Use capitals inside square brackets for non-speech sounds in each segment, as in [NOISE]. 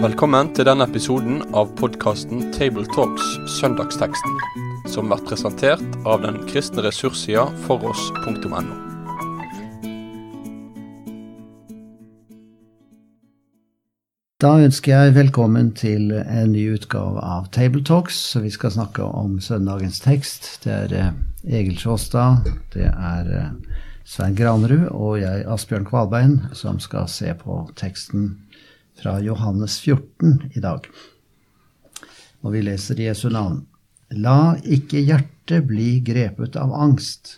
Velkommen til denne episoden av podkasten Tabletalks Søndagsteksten, som blir presentert av den kristne ressurssida foross.no. Da ønsker jeg velkommen til en ny utgave av Tabletalks. Så vi skal snakke om søndagens tekst. Det er eh, Egil Sjåstad, det er eh, Svein Granerud og jeg, Asbjørn Kvalbein, som skal se på teksten fra Johannes 14 i dag. Og vi leser Jesu navn. La ikke hjertet bli grepet av angst.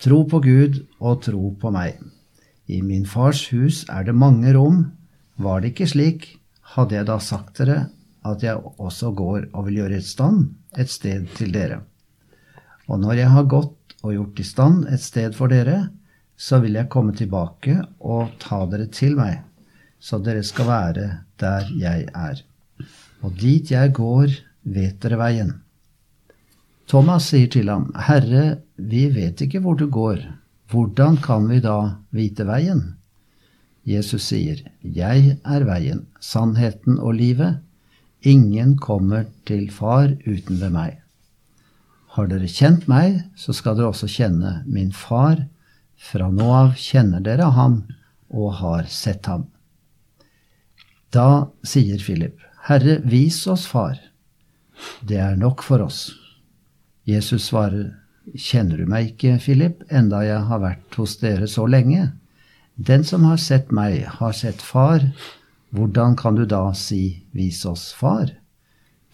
Tro på Gud og tro på meg. I min fars hus er det mange rom. Var det ikke slik, hadde jeg da sagt dere at jeg også går og vil gjøre et stand et sted til dere. Og når jeg har gått og gjort i stand et sted for dere, så vil jeg komme tilbake og ta dere til meg, så dere skal være der jeg er. Og dit jeg går, vet dere veien. Thomas sier til ham, Herre, vi vet ikke hvor du går, hvordan kan vi da vite veien? Jesus sier, Jeg er veien, sannheten og livet. Ingen kommer til Far uten ved meg. Har dere kjent meg, så skal dere også kjenne min Far. Fra nå av kjenner dere ham og har sett ham. Da sier Philip, Herre, vis oss Far. Det er nok for oss. Jesus svarer, Kjenner du meg ikke, Philip, enda jeg har vært hos dere så lenge? Den som har sett meg, har sett Far. Hvordan kan du da si, vis oss Far?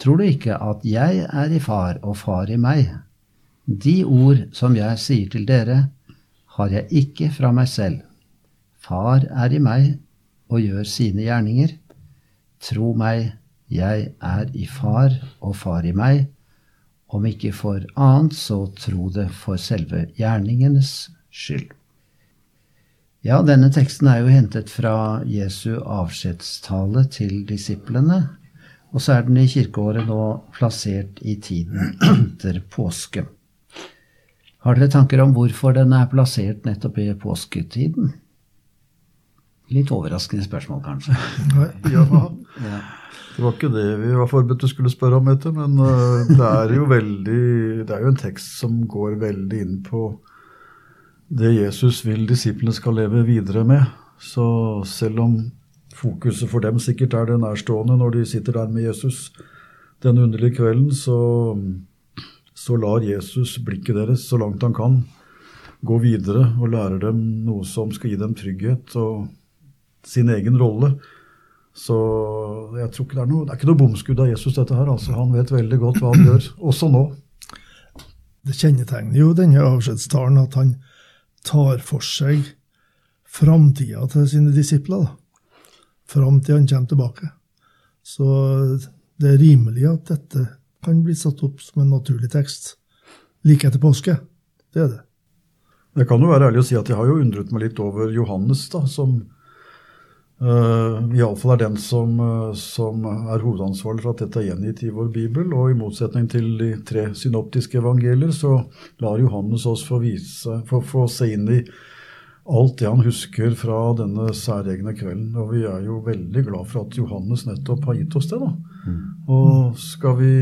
Tror du ikke at jeg er i Far og Far i meg? De ord som jeg sier til dere, har jeg ikke fra meg selv. Far er i meg og gjør sine gjerninger. Tro meg, jeg er i Far og Far i meg. Om ikke for annet, så tro det for selve gjerningenes skyld. Ja, denne teksten er jo hentet fra Jesu avskjedstale til disiplene. Og så er den i kirkeåret nå plassert i tiden etter påske. Har dere tanker om hvorfor den er plassert nettopp i påsketiden? Litt overraskende spørsmål, kanskje. [LAUGHS] Ja, [LAUGHS] ja. Det var ikke det vi var forberedt til skulle spørre om, etter, men uh, det er jo veldig Det er jo en tekst som går veldig inn på det Jesus vil disiplene skal leve videre med. Så selv om fokuset for dem sikkert er det nærstående når de sitter der med Jesus den underlige kvelden, så, så lar Jesus blikket deres så langt han kan gå videre og lærer dem noe som skal gi dem trygghet og sin egen rolle. Så jeg tror ikke det er noe, det er ikke noe bomskudd av Jesus, dette her. altså Han vet veldig godt hva han gjør, også nå. Det kjennetegner jo denne avskjedstalen at han tar for seg framtida til sine disipler. da. Fram til han kommer tilbake. Så det er rimelig at dette kan bli satt opp som en naturlig tekst like etter påske. Det er det. Jeg kan jo være ærlig og si at jeg har jo undret meg litt over Johannes, da, som Uh, Iallfall er den som, uh, som er hovedansvarlig for at dette er gjengitt i vår bibel. Og i motsetning til de tre synoptiske evangelier, så lar Johannes oss få, vise, få, få se inn i alt det han husker fra denne særegne kvelden. Og vi er jo veldig glad for at Johannes nettopp har gitt oss det. da. Mm. Og skal vi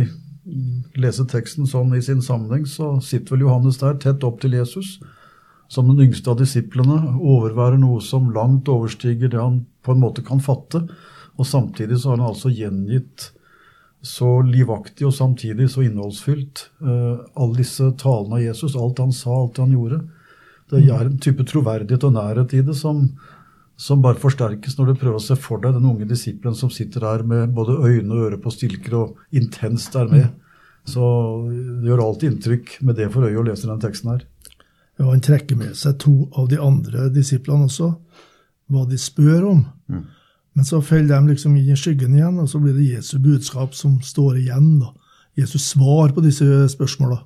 lese teksten sånn i sin sammenheng, så sitter vel Johannes der tett opp til Jesus som den yngste av disiplene, overværer noe som langt overstiger det han på en måte kan fatte. Og samtidig så har han altså gjengitt så livaktig og samtidig så innholdsfylt uh, alle disse talene av Jesus, alt han sa, alt han gjorde. Det er en type troverdighet og nærhet i det som, som bare forsterkes når du prøver å se for deg den unge disippelen som sitter der med både øyne og ører på stilker og intenst er med. Så det gjør alltid inntrykk med det for øye å lese denne teksten her. Ja, Han trekker med seg to av de andre disiplene også, hva de spør om. Mm. Men så faller de liksom inn i skyggen igjen, og så blir det Jesu budskap som står igjen. da. Jesus svar på disse spørsmåla.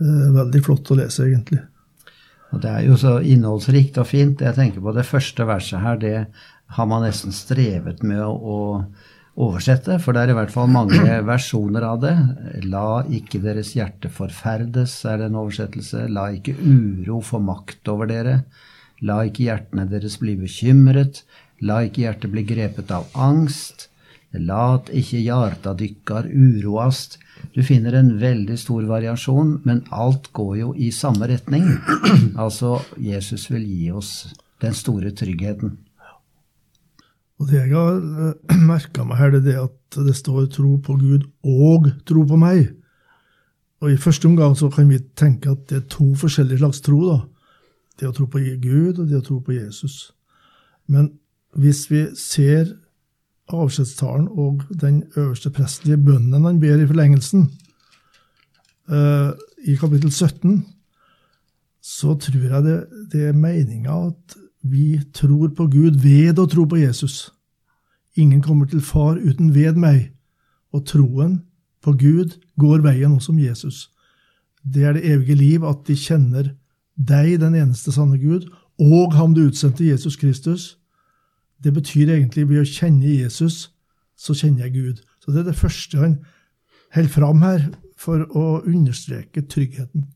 Veldig flott å lese, egentlig. Og Det er jo så innholdsrikt og fint. Jeg tenker på det første verset her. Det har man nesten strevet med å oversette, for det er i hvert fall mange [CLEARS THROAT] versjoner av det. La ikke deres hjerte forferdes, er det en oversettelse. La ikke uro få makt over dere. La ikke hjertene deres bli bekymret, la ikke hjertet bli grepet av angst. Lat ikke hjarta dykkar uroast. Du finner en veldig stor variasjon, men alt går jo i samme retning. [CLEARS THROAT] Altså, Jesus vil gi oss den store tryggheten. Og det jeg har eh, [CLEARS THROAT] merka meg her, det er at det står 'tro på Gud og tro på meg'. Og I første omgang så kan vi tenke at det er to forskjellige slags tro. da. Det å tro på Gud og det å tro på Jesus. Men hvis vi ser avskjedstalen og den øverste prestelige bønnen han ber i forlengelsen, uh, i kapittel 17, så tror jeg det, det er meninga at vi tror på Gud ved å tro på Jesus. Ingen kommer til Far uten ved meg. Og troen på Gud går veien også om Jesus. Det er det evige liv, at de kjenner deg, den eneste sanne Gud, og ham du utsendte, Jesus Kristus. Det betyr egentlig ved å kjenne Jesus, så kjenner jeg Gud. Så det er det første han holder fram her, for å understreke tryggheten.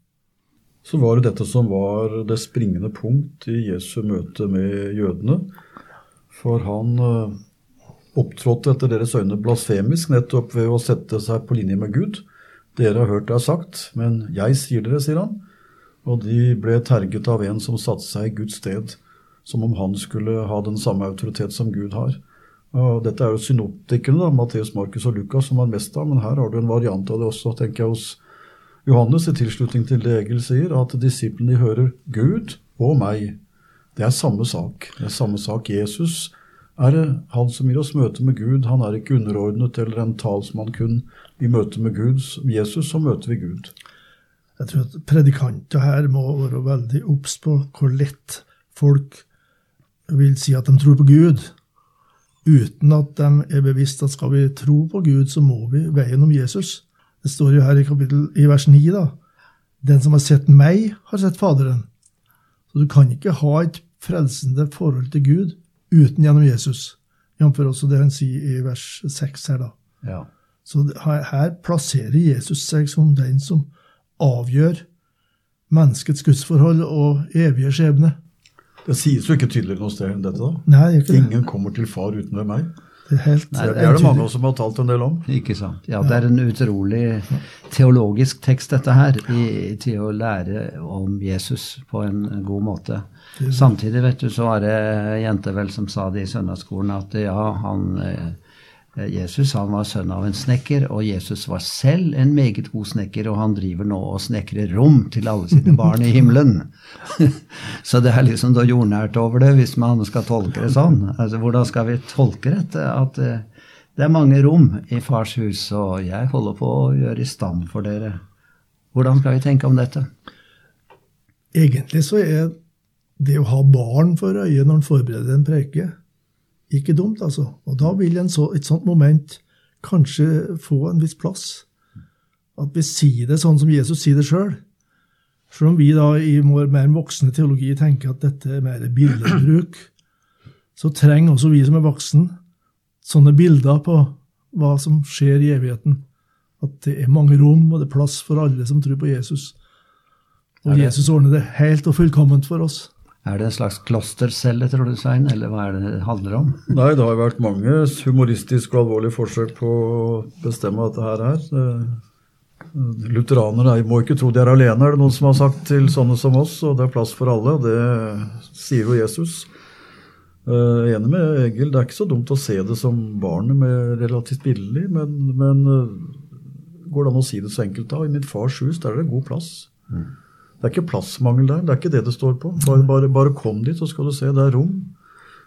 Så var det dette som var det springende punkt i Jesu møte med jødene. For han eh, opptrådte etter deres øyne blasfemisk nettopp ved å sette seg på linje med Gud. Dere har hørt det er sagt, men jeg sier dere, sier han. Og de ble terget av en som satte seg i Guds sted, som om han skulle ha den samme autoritet som Gud har. Og dette er jo synoptikerne, Matteus, Markus og Lukas, som har mest av, men her har du en variant av det også, tenker jeg, hos Johannes i tilslutning til det Egil sier, at disiplene hører Gud og meg. Det er samme sak. Det er samme sak. Jesus er han som gir oss møte med Gud. Han er ikke underordnet eller en talsmann kun. I møte med Gud, Jesus, så møter vi Gud. Jeg tror at predikanter her må være veldig obs på hvor lett folk vil si at de tror på Gud, uten at de er bevisst at skal vi tro på Gud, så må vi veien om Jesus. Det står jo her i, kapittel, i vers 9, da. Den som har sett meg, har sett Faderen. Så du kan ikke ha et frelsende forhold til Gud uten gjennom Jesus. Jf. også det han sier i vers 6 her, da. Ja. Så her, plasserer Jesus seg som den som avgjør menneskets gudsforhold og evige skjebne. Det sies jo ikke tydeligere noe sted enn dette. da. Nei, det ikke det. Ingen kommer til far uten ved meg. Det er helt Nei, Det er det mange som har talt en del om. Ikke sant. Ja, det er en utrolig teologisk tekst, dette her, i, til å lære om Jesus på en god måte. Samtidig, vet du, så var det ei jente vel som sa det i søndagsskolen, at ja, han eh, Jesus han var sønn av en snekker, og Jesus var selv en meget god snekker, og han driver nå og snekrer rom til alle sine barn i himmelen. [LAUGHS] Så det er liksom noe jordnært over det, hvis man skal tolke det sånn. Altså, Hvordan skal vi tolke dette? At eh, det er mange rom i fars hus, og jeg holder på å gjøre i stand for dere. Hvordan skal vi tenke om dette? Egentlig så er det å ha barn for øye når en forbereder en preike, ikke dumt, altså. Og da vil en så, et sånt moment kanskje få en viss plass. At vi sier det sånn som Jesus sier det sjøl. Selv om vi da i vår mer voksne teologi tenker at dette er mer billedbruk, så trenger også vi som er voksen, sånne bilder på hva som skjer i evigheten. At det er mange rom, og det er plass for alle som tror på Jesus. Og Jesus ordner det helt og fullkomment for oss. Er det en slags klostercelle, tror du, Svein, eller hva er det det handler om? Nei, det har vært mange humoristiske og alvorlige forsøk på å bestemme dette her. her. Lutheranere må ikke tro de er alene, er det noen som har sagt til sånne som oss. Og det er plass for alle. og Det sier jo Jesus. Uh, enig med Egil, det er ikke så dumt å se det som barnet med relativt billig, men, men uh, går det an å si det så enkelt da? I mitt fars hus der er det god plass. Mm. Det er ikke plassmangel der. Det er ikke det det står på. Bare, bare, bare kom dit, så skal du se. Det er rom.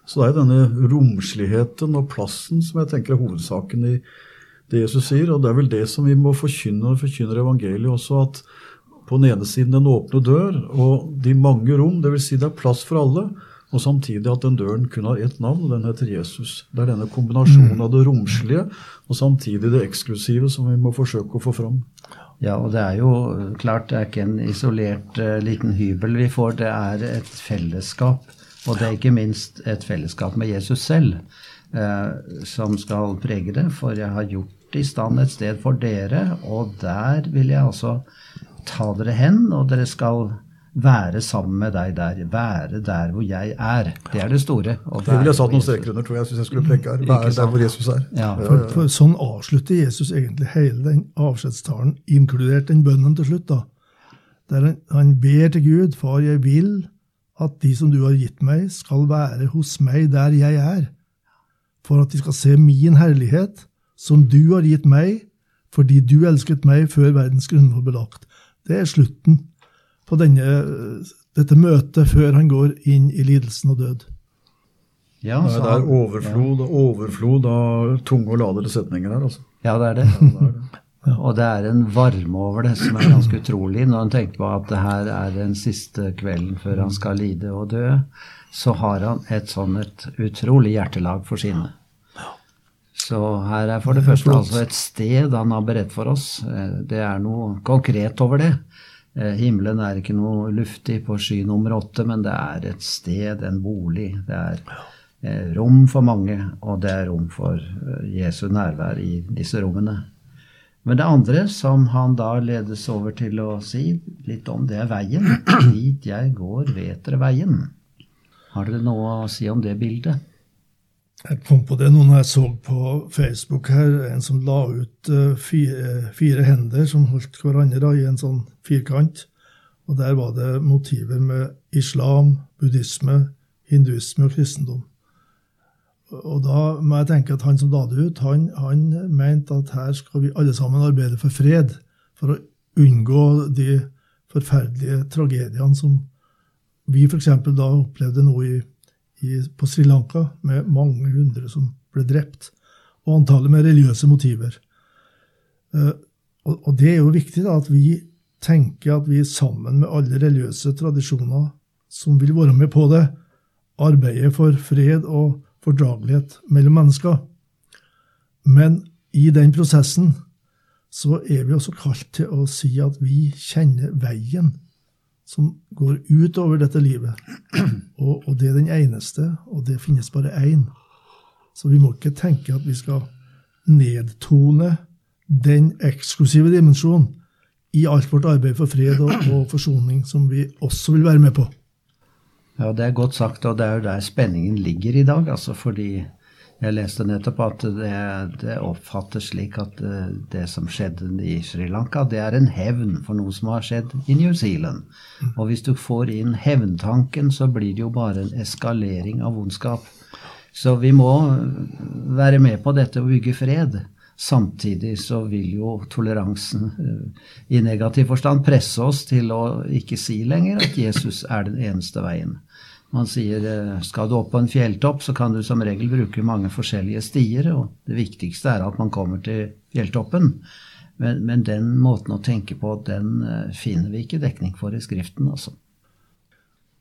Så det er denne romsligheten og plassen som jeg tenker er hovedsaken i det Jesus sier. Og det er vel det som vi må forkynne når vi forkynner evangeliet også, at på den ene siden den åpne dør og de mange rom, dvs. Si det er plass for alle. Og samtidig at den døren kun har ett navn, og den heter Jesus. Det er denne kombinasjonen av det romslige og samtidig det eksklusive som vi må forsøke å få fram. Ja, og det er jo klart det er ikke en isolert uh, liten hybel vi får, det er et fellesskap. Og det er ikke minst et fellesskap med Jesus selv uh, som skal prege det. For jeg har gjort i stand et sted for dere, og der vil jeg altså ta dere hen, og dere skal være sammen med deg der. Være der hvor jeg er. Det er det store. Ville jeg satt noen streker under, tror jeg, hvis jeg skulle preke her. Være der hvor Jesus er. Ja. For, for sånn avslutter Jesus egentlig hele den avskjedstalen, inkludert den bønnen til slutt. da. Der han, han ber til Gud, Far, jeg vil at de som du har gitt meg, skal være hos meg der jeg er, for at de skal se min herlighet, som du har gitt meg, fordi du elsket meg før verdens grunnvoll ble lagt. Det er slutten på denne, dette møtet før han går inn i lidelsen og død. Ja, Nei, så det er overflod, ja. overflod av tunge og ladede setninger her. altså. Ja, det er det. [LAUGHS] Og det er en varme over det som er ganske utrolig. Når han tenker på at det her er den siste kvelden før han skal lide og dø, så har han et sånn et utrolig hjertelag for sine. Så her er for det første altså et sted han har beredt for oss. Eh, Det er noe konkret over det. Eh, Himmelen er ikke noe luftig på sky nummer åtte, men det er et sted, en bolig. Det er eh, rom for mange, og det er rom for eh, Jesu nærvær i disse rommene. Men det andre som han da ledes over til å si litt om, det er veien. Dit jeg går, vet dere veien. Har dere noe å si om det bildet? Jeg kom på det når jeg så på Facebook her, en som la ut eh, fire, fire hender som holdt hverandre i en sånn firkant. Og der var det motiver med islam, buddhisme, hinduisme og kristendom. Og da må jeg tenke at han som la det ut, han, han mente at her skal vi alle sammen arbeide for fred. For å unngå de forferdelige tragediene som vi f.eks. da opplevde nå i i, på Sri Lanka med mange hundre som ble drept, og antallet med religiøse motiver. Uh, og, og det er jo viktig da, at vi tenker at vi sammen med alle religiøse tradisjoner som vil være med på det, arbeider for fred og fordragelighet mellom mennesker. Men i den prosessen så er vi også kalt til å si at vi kjenner veien som går utover dette livet. [CLEARS THROAT] Og, og, det er den eneste, og det finnes bare én. Så vi må ikke tenke at vi skal nedtone den eksklusive dimensjonen i alt vårt arbeid for fred og, og forsoning, som vi også vil være med på. Ja, det er godt sagt, og det er jo der spenningen ligger i dag. altså fordi jeg leste nettopp at det, det oppfattes slik at det, det som skjedde i Sri Lanka, det er en hevn for noe som har skjedd i New Zealand. Og hvis du får inn hevntanken, så blir det jo bare en eskalering av ondskap. Så vi må være med på dette og bygge fred. Samtidig så vil jo toleransen eh, i negativ forstand presse oss til å ikke si lenger at Jesus er den eneste veien. Man sier eh, skal du opp på en fjelltopp, så kan du som regel bruke mange forskjellige stier, og det viktigste er at man kommer til fjelltoppen. Men, men den måten å tenke på, den eh, finner vi ikke dekning for i Skriften, altså.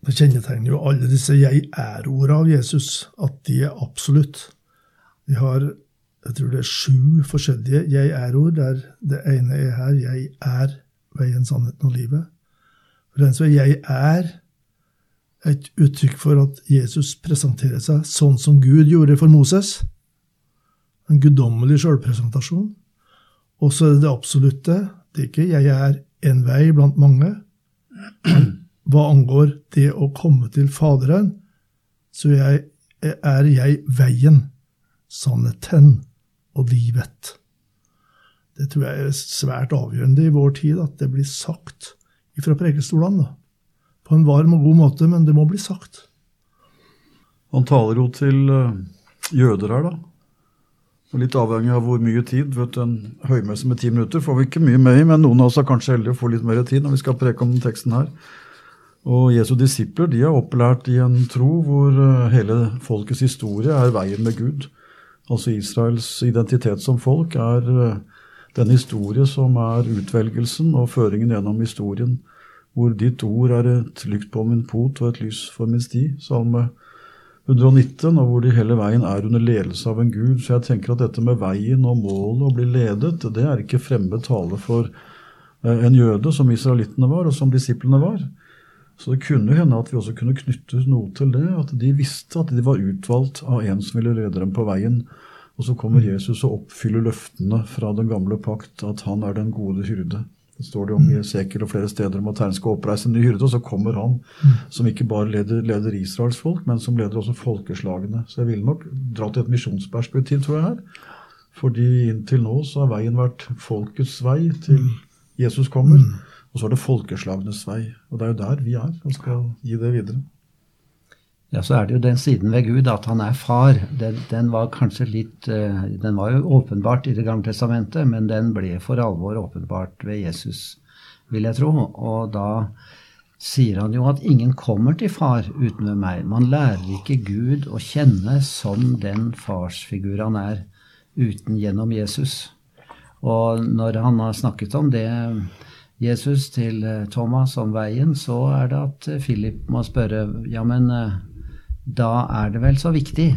Det kjennetegner jo alle disse jeg er-orda av Jesus, at de er absolutt. Vi har jeg tror det er sju forskjellige jeg er-ord, der det ene er her jeg er veien, sannheten og livet. For den som er jeg er, et uttrykk for at Jesus presenterer seg sånn som Gud gjorde for Moses. En guddommelig sjølpresentasjon. Og så er det det absolutte. Det er ikke 'jeg er en vei blant mange'. Hva angår det å komme til Faderen, så jeg, er jeg veien, sannheten og livet. Det tror jeg er svært avgjørende i vår tid, at det blir sagt fra prekestolene. På en varm og god måte, men det må bli sagt. Han taler jo til uh, jøder her, da. Og litt avhengig av hvor mye tid. vet du, En høymesse med ti minutter får vi ikke mye med i, men noen av oss er kanskje heldige å få litt mer tid når vi skal preke om den teksten her. Og Jesu disipler de er opplært i en tro hvor uh, hele folkets historie er veien med Gud. Altså Israels identitet som folk er uh, den historie som er utvelgelsen og føringen gjennom historien hvor ditt ord er et lykt på min pot og et lys for min sti. Salme 119, og hvor de hele veien er under ledelse av en gud. Så jeg tenker at dette med veien og målet og bli ledet, det er ikke fremmed tale for en jøde, som israelittene var, og som disiplene var. Så det kunne hende at vi også kunne knytte noe til det, at de visste at de var utvalgt av en som ville lede dem på veien. Og så kommer Jesus og oppfyller løftene fra den gamle pakt, at han er den gode hyrde. Det står det om i Esekiel og flere steder om at Herren skal oppreise en ny hyrde, og så kommer han som ikke bare leder, leder Israels folk, men som leder også folkeslagene. Så jeg ville nok dra til et misjonsperspektiv, tror jeg her. Fordi inntil nå så har veien vært folkets vei til Jesus kommer. Og så er det folkeslagenes vei. Og det er jo der vi er og skal gi det videre. Ja, så er det jo den siden ved Gud at han er far. Den, den var kanskje litt eh, Den var jo åpenbart i Det gamle testamentet, men den ble for alvor åpenbart ved Jesus, vil jeg tro. Og da sier han jo at ingen kommer til far uten ved meg. Man lærer ikke Gud å kjenne som den farsfigur han er, uten gjennom Jesus. Og når han har snakket om det, Jesus, til eh, Thomas om veien, så er det at Philip må spørre ja, men da er det vel så viktig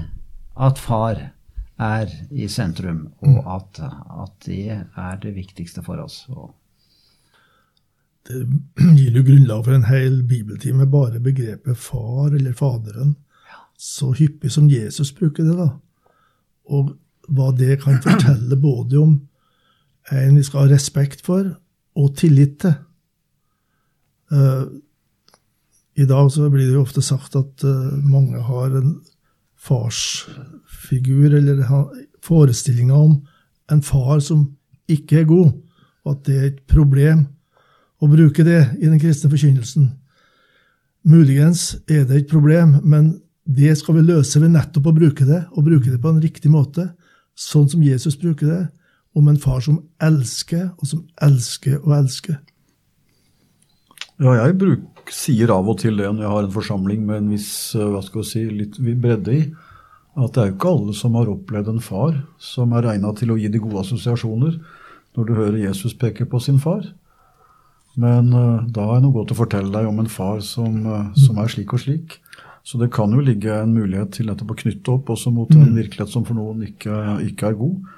at far er i sentrum, og at, at det er det viktigste for oss. Det [CLEARS THROAT] gir jo grunnlag for en hel bibeltime, bare begrepet far eller Faderen. Så hyppig som Jesus bruker det, da. Og hva det kan fortelle [CLEARS THROAT] både om en vi skal ha respekt for, og tillit til. I dag så blir det jo ofte sagt at uh, mange har en farsfigur, eller forestillinger om en far som ikke er god, og at det er et problem å bruke det i den kristne forkynnelsen. Muligens er det et problem, men det skal vi løse ved nettopp å bruke det, og bruke det på en riktig måte, sånn som Jesus bruker det, om en far som elsker, og som elsker og elsker. Ja, jeg sier av og til det når jeg har en forsamling med en viss eh, hva skal jeg si, litt bredde i, at det er jo ikke alle som har opplevd en far som er regna til å gi de gode assosiasjoner når du hører Jesus peke på sin far. Men uh, da er det noe godt å fortelle deg om en far som, uh, som, er slik og slik. Så det kan jo ligge en mulighet til nettopp å knytte opp også mot en mm. virkelighet som for noen ikke, ikke er god.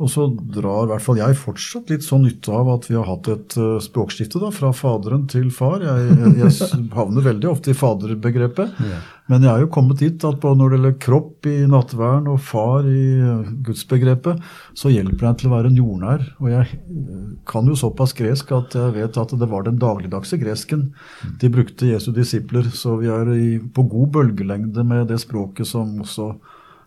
Og så drar i hvert fall jeg fortsatt litt sånn nytte av at vi har hatt et uh, språkskifte da, fra faderen til far. Jeg, jeg, jeg [LAUGHS] havner veldig ofte i faderbegrepet. Ja. Men jeg er jo kommet dit at både når det gjelder kropp i nattverden og far i uh, gudsbegrepet, så hjelper det til å være en jordnær. Og jeg uh, kan jo såpass gresk at jeg vet at det var den dagligdagse gresken de brukte Jesu disipler. Så vi er i, på god bølgelengde med det språket som også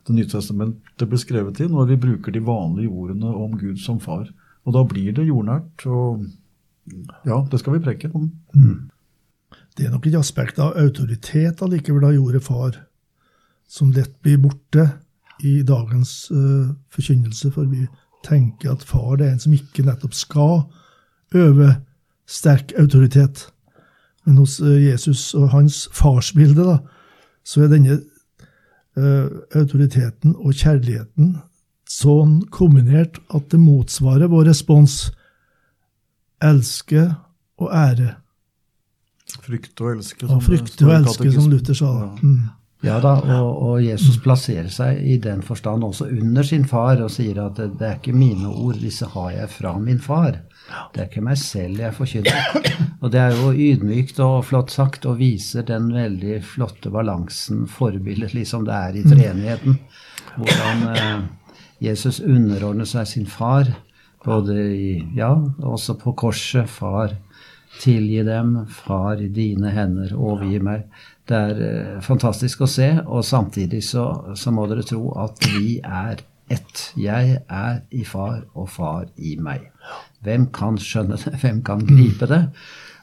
det nye testamentet ble skrevet i, når vi bruker de vanlige ordene om Gud som far. Og da blir det jordnært. Og ja, det skal vi preke om. Mm. Det er nok et aspekt av autoritet allikevel av jordet far, som lett blir borte i dagens uh, forkynnelse. For vi tenker at far er en som ikke nettopp skal øve sterk autoritet. Men hos uh, Jesus og hans farsbilde, da, så er denne Eh, autoriteten og kjærligheten sånn kombinert at det motsvarer vår respons elske og ære. Frykte og elske. Som, frykte og elske, som Luther sa. Mm. Ja da, og, og, Jesus plasserer seg i den forstand også under sin far og sier at det, er ikke mine ord, disse har jeg fra min far. Det er ikke meg selv jeg forkynner. Og det er jo ydmykt og flott sagt og viser den veldig flotte balansen, forbilledlig som det er i treenigheten. Hvordan eh, Jesus underordner seg sin far, både i Ja, også på korset. Far, tilgi dem. Far, i dine hender, overgi meg. Det er eh, fantastisk å se, og samtidig så, så må dere tro at vi er ett. Jeg er i far, og far i meg. Hvem kan skjønne det? Hvem kan gripe det?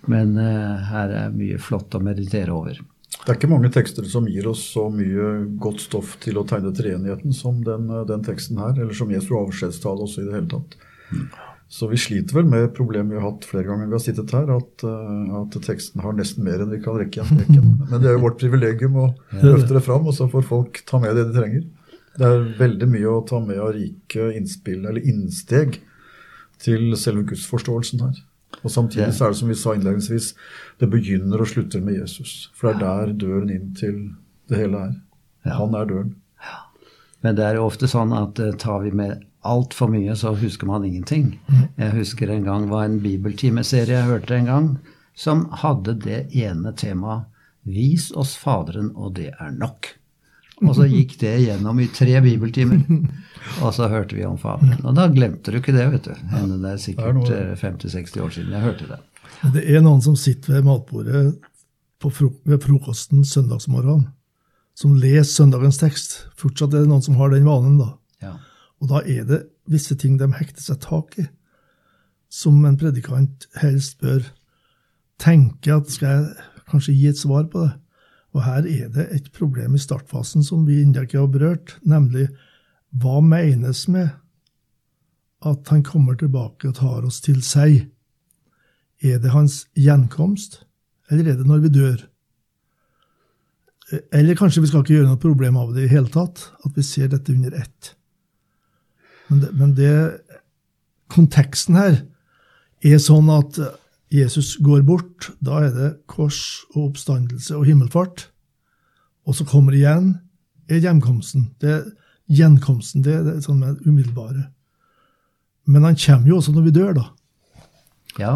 Men uh, her er mye flott å meditere over. Det er ikke mange tekster som gir oss så mye godt stoff til å tegne treenigheten som den, eh, den, teksten her, eller som Jesu avskjedstale også i det hele tatt. Så vi sliter vel med problemet vi har hatt flere ganger vi har sittet her, at, uh, at teksten har nesten mer enn vi kan rekke igjen. [LAUGHS] Men det er jo vårt privilegium å løfte det fram, og så får folk ta med det de trenger. Det er veldig mye å ta med av rike innspill, eller innsteg, til selve gudsforståelsen her. Og Samtidig så er det som vi sa innledningsvis, det begynner og slutter med Jesus. For det er der døren inn til det hele er. Han er døren. Men det er jo ofte sånn at uh, tar vi med altfor mye, så husker man ingenting. Mm. Jeg husker en gang var en bibeltimeserie jeg hørte en gang, som hadde det ene temaet 'Vis oss Faderen, og det er nok'. Og så gikk det gjennom i tre bibeltimer. [LAUGHS] Og så hørte vi om Faderen. Og da glemte du ikke det, vet du. Det er sikkert 50-60 år siden jeg hørte det. Det er noen som sitter ved matbordet fro ved frokosten søndagsmorgen, som leser søndagens tekst. Fortsatt er det noen som har den vanen, da. Og da er det visse ting de hekter seg tak i, som en predikant helst bør tenke at skal jeg kanskje gi et svar på det. Og her er det et problem i startfasen som vi ennå ikke har berørt, nemlig hva menes med at han kommer tilbake og tar oss til seg? Er det hans gjenkomst, eller er det når vi dør? Eller kanskje vi skal ikke gjøre noe problem av det i hele tatt, at vi ser dette under ett. Men det, men det konteksten her er sånn at Jesus går bort. Da er det kors og oppstandelse og himmelfart. Og så kommer igjen er hjemkomsten. Det er gjenkomsten. Det er sånn med umiddelbare. Men han kommer jo også når vi dør, da. Ja.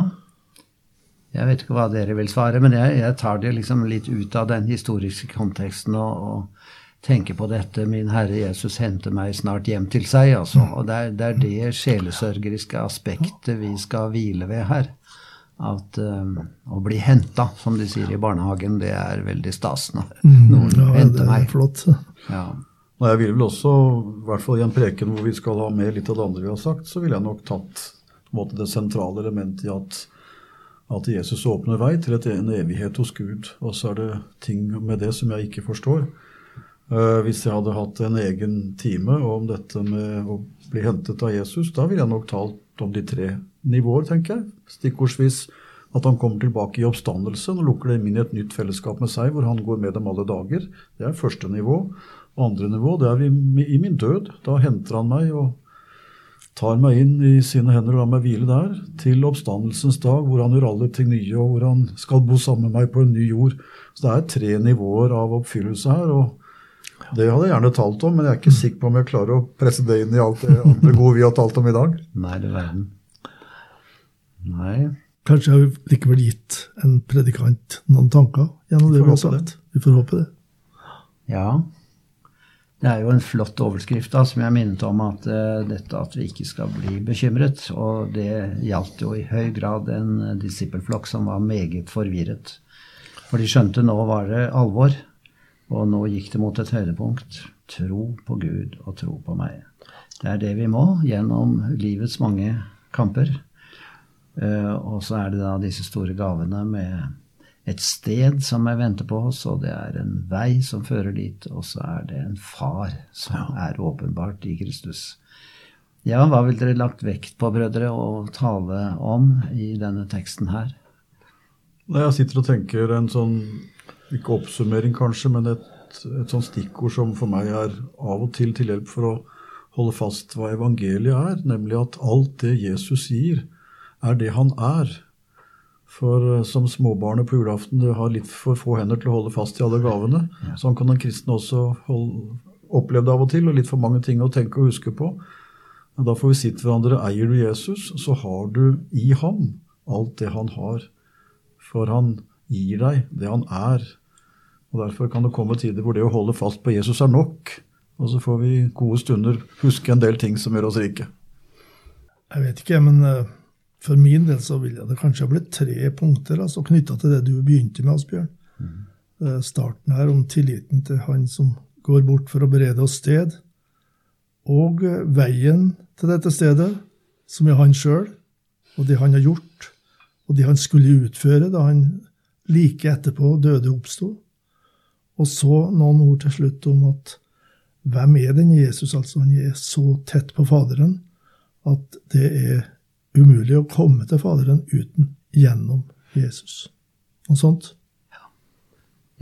Jeg vet ikke hva dere vil svare, men jeg, jeg tar det liksom litt ut av den historiske konteksten og, og, tenker på dette 'Min Herre Jesus henter meg snart hjem til seg'. Altså. Og det er, det er det sjelesørgeriske aspektet vi skal hvile ved her. At um, å bli henta, som de sier i barnehagen, det er veldig stas når noen Ja, henter er meg. flott. Ja. Og jeg vil vel også, i hvert fall i en preken hvor vi skal ha med litt av det andre vi har sagt, så ville jeg nok tatt måte, det sentrale elementet i at, at Jesus åpner vei til et, en evighet hos Gud. Og så er det ting med det som jeg ikke forstår. Eh, hvis jeg hadde hatt en egen time om dette med å bli hentet av Jesus, da ville jeg nok talt om de tre nivåer, tenker jeg. Stikkordsvis at han kommer tilbake i oppstandelse. og lukker det inn i et nytt fellesskap med seg, hvor han går med dem alle dager. Det er første nivå. Andre nivå det er i min død. Da henter han meg og tar meg inn i sine hender og lar meg hvile der, til oppstandelsens dag, hvor han gjør alle ting nye, og hvor han skal bo sammen med meg på en ny jord. Så det er tre nivåer av oppfyllelse her. og det hadde jeg gjerne talt om, men jeg er ikke sikker på om jeg klarer å presse det inn i alt det andre gode vi har talt om i dag. Nei, det verden. Nei. Kanskje har vi likevel gitt en predikant noen tanker gjennom det vi har sagt. Vi får håpe det. Ja. Det er jo en flott overskrift da, som jeg minnet om at uh, dette at vi ikke skal bli bekymret. Og det gjaldt jo i høy grad en uh, disippelflokk som var meget forvirret. For de skjønte nå var det alvor, og nå gikk det mot et høydepunkt. Tro på Gud og tro på meg. Det er det vi må gjennom livets mange kamper. Eh, og så er det da disse store gavene med et sted som jeg venter på oss, og det er en vei som fører dit, og så er det en far som er åpenbart i Kristus. Ja, hva vil dere lagt vekt på, brødre, å tale om i denne teksten her? Når jeg sitter og tenker en sånn, ikke oppsummering kanskje, men et, et sånn stikkord som for meg er av og til til hjelp for å holde fast hva evangeliet er, nemlig at alt det Jesus sier, er det han er. For eh, som småbarnet på julaften, du har litt for få hender til å holde fast i alle gavene. Sånn kan den kristne også holde, oppleve det av og til, og litt for mange ting å tenke og huske på. Men da får vi si til hverandre eier du Jesus, så har du i ham alt det han har. For han gir deg det han er. Og Derfor kan det komme tider hvor det å holde fast på Jesus er nok. Og så får vi gode stunder huske en del ting som gjør oss rike. Jeg vet ikke, men eh, for min del så ville det kanskje ha blitt tre punkter altså, knytta til det du begynte med, Asbjørn. Mm. Starten her om tilliten til Han som går bort for å berede oss sted, og eh, veien til dette stedet, som er han sjøl, og det han har gjort, og det han skulle utføre da han like etterpå døde oppsto. Og så noen ord til slutt om at hvem er den Jesus? Altså, han er så tett på Faderen at det er umulig å komme til Faderen uten gjennom Jesus. Noe sånt.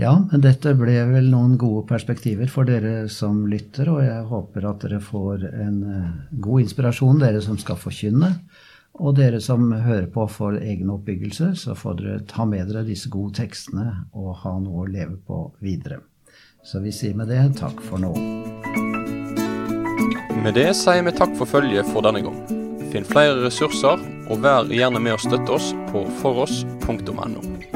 Ja, men dette ble vel noen gode perspektiver for dere som lytter, og jeg håper at dere får en eh, god inspirasjon, dere som skal forkynne. Og dere som hører på for egen oppbyggelse, så får dere ta med dere disse gode tekstene og ha noe å leve på videre. Så vi sier med det takk for nå. Med det sier vi takk for følget for denne gang. Finn flere ressurser, og vær gjerne med å støtte oss på foross.no.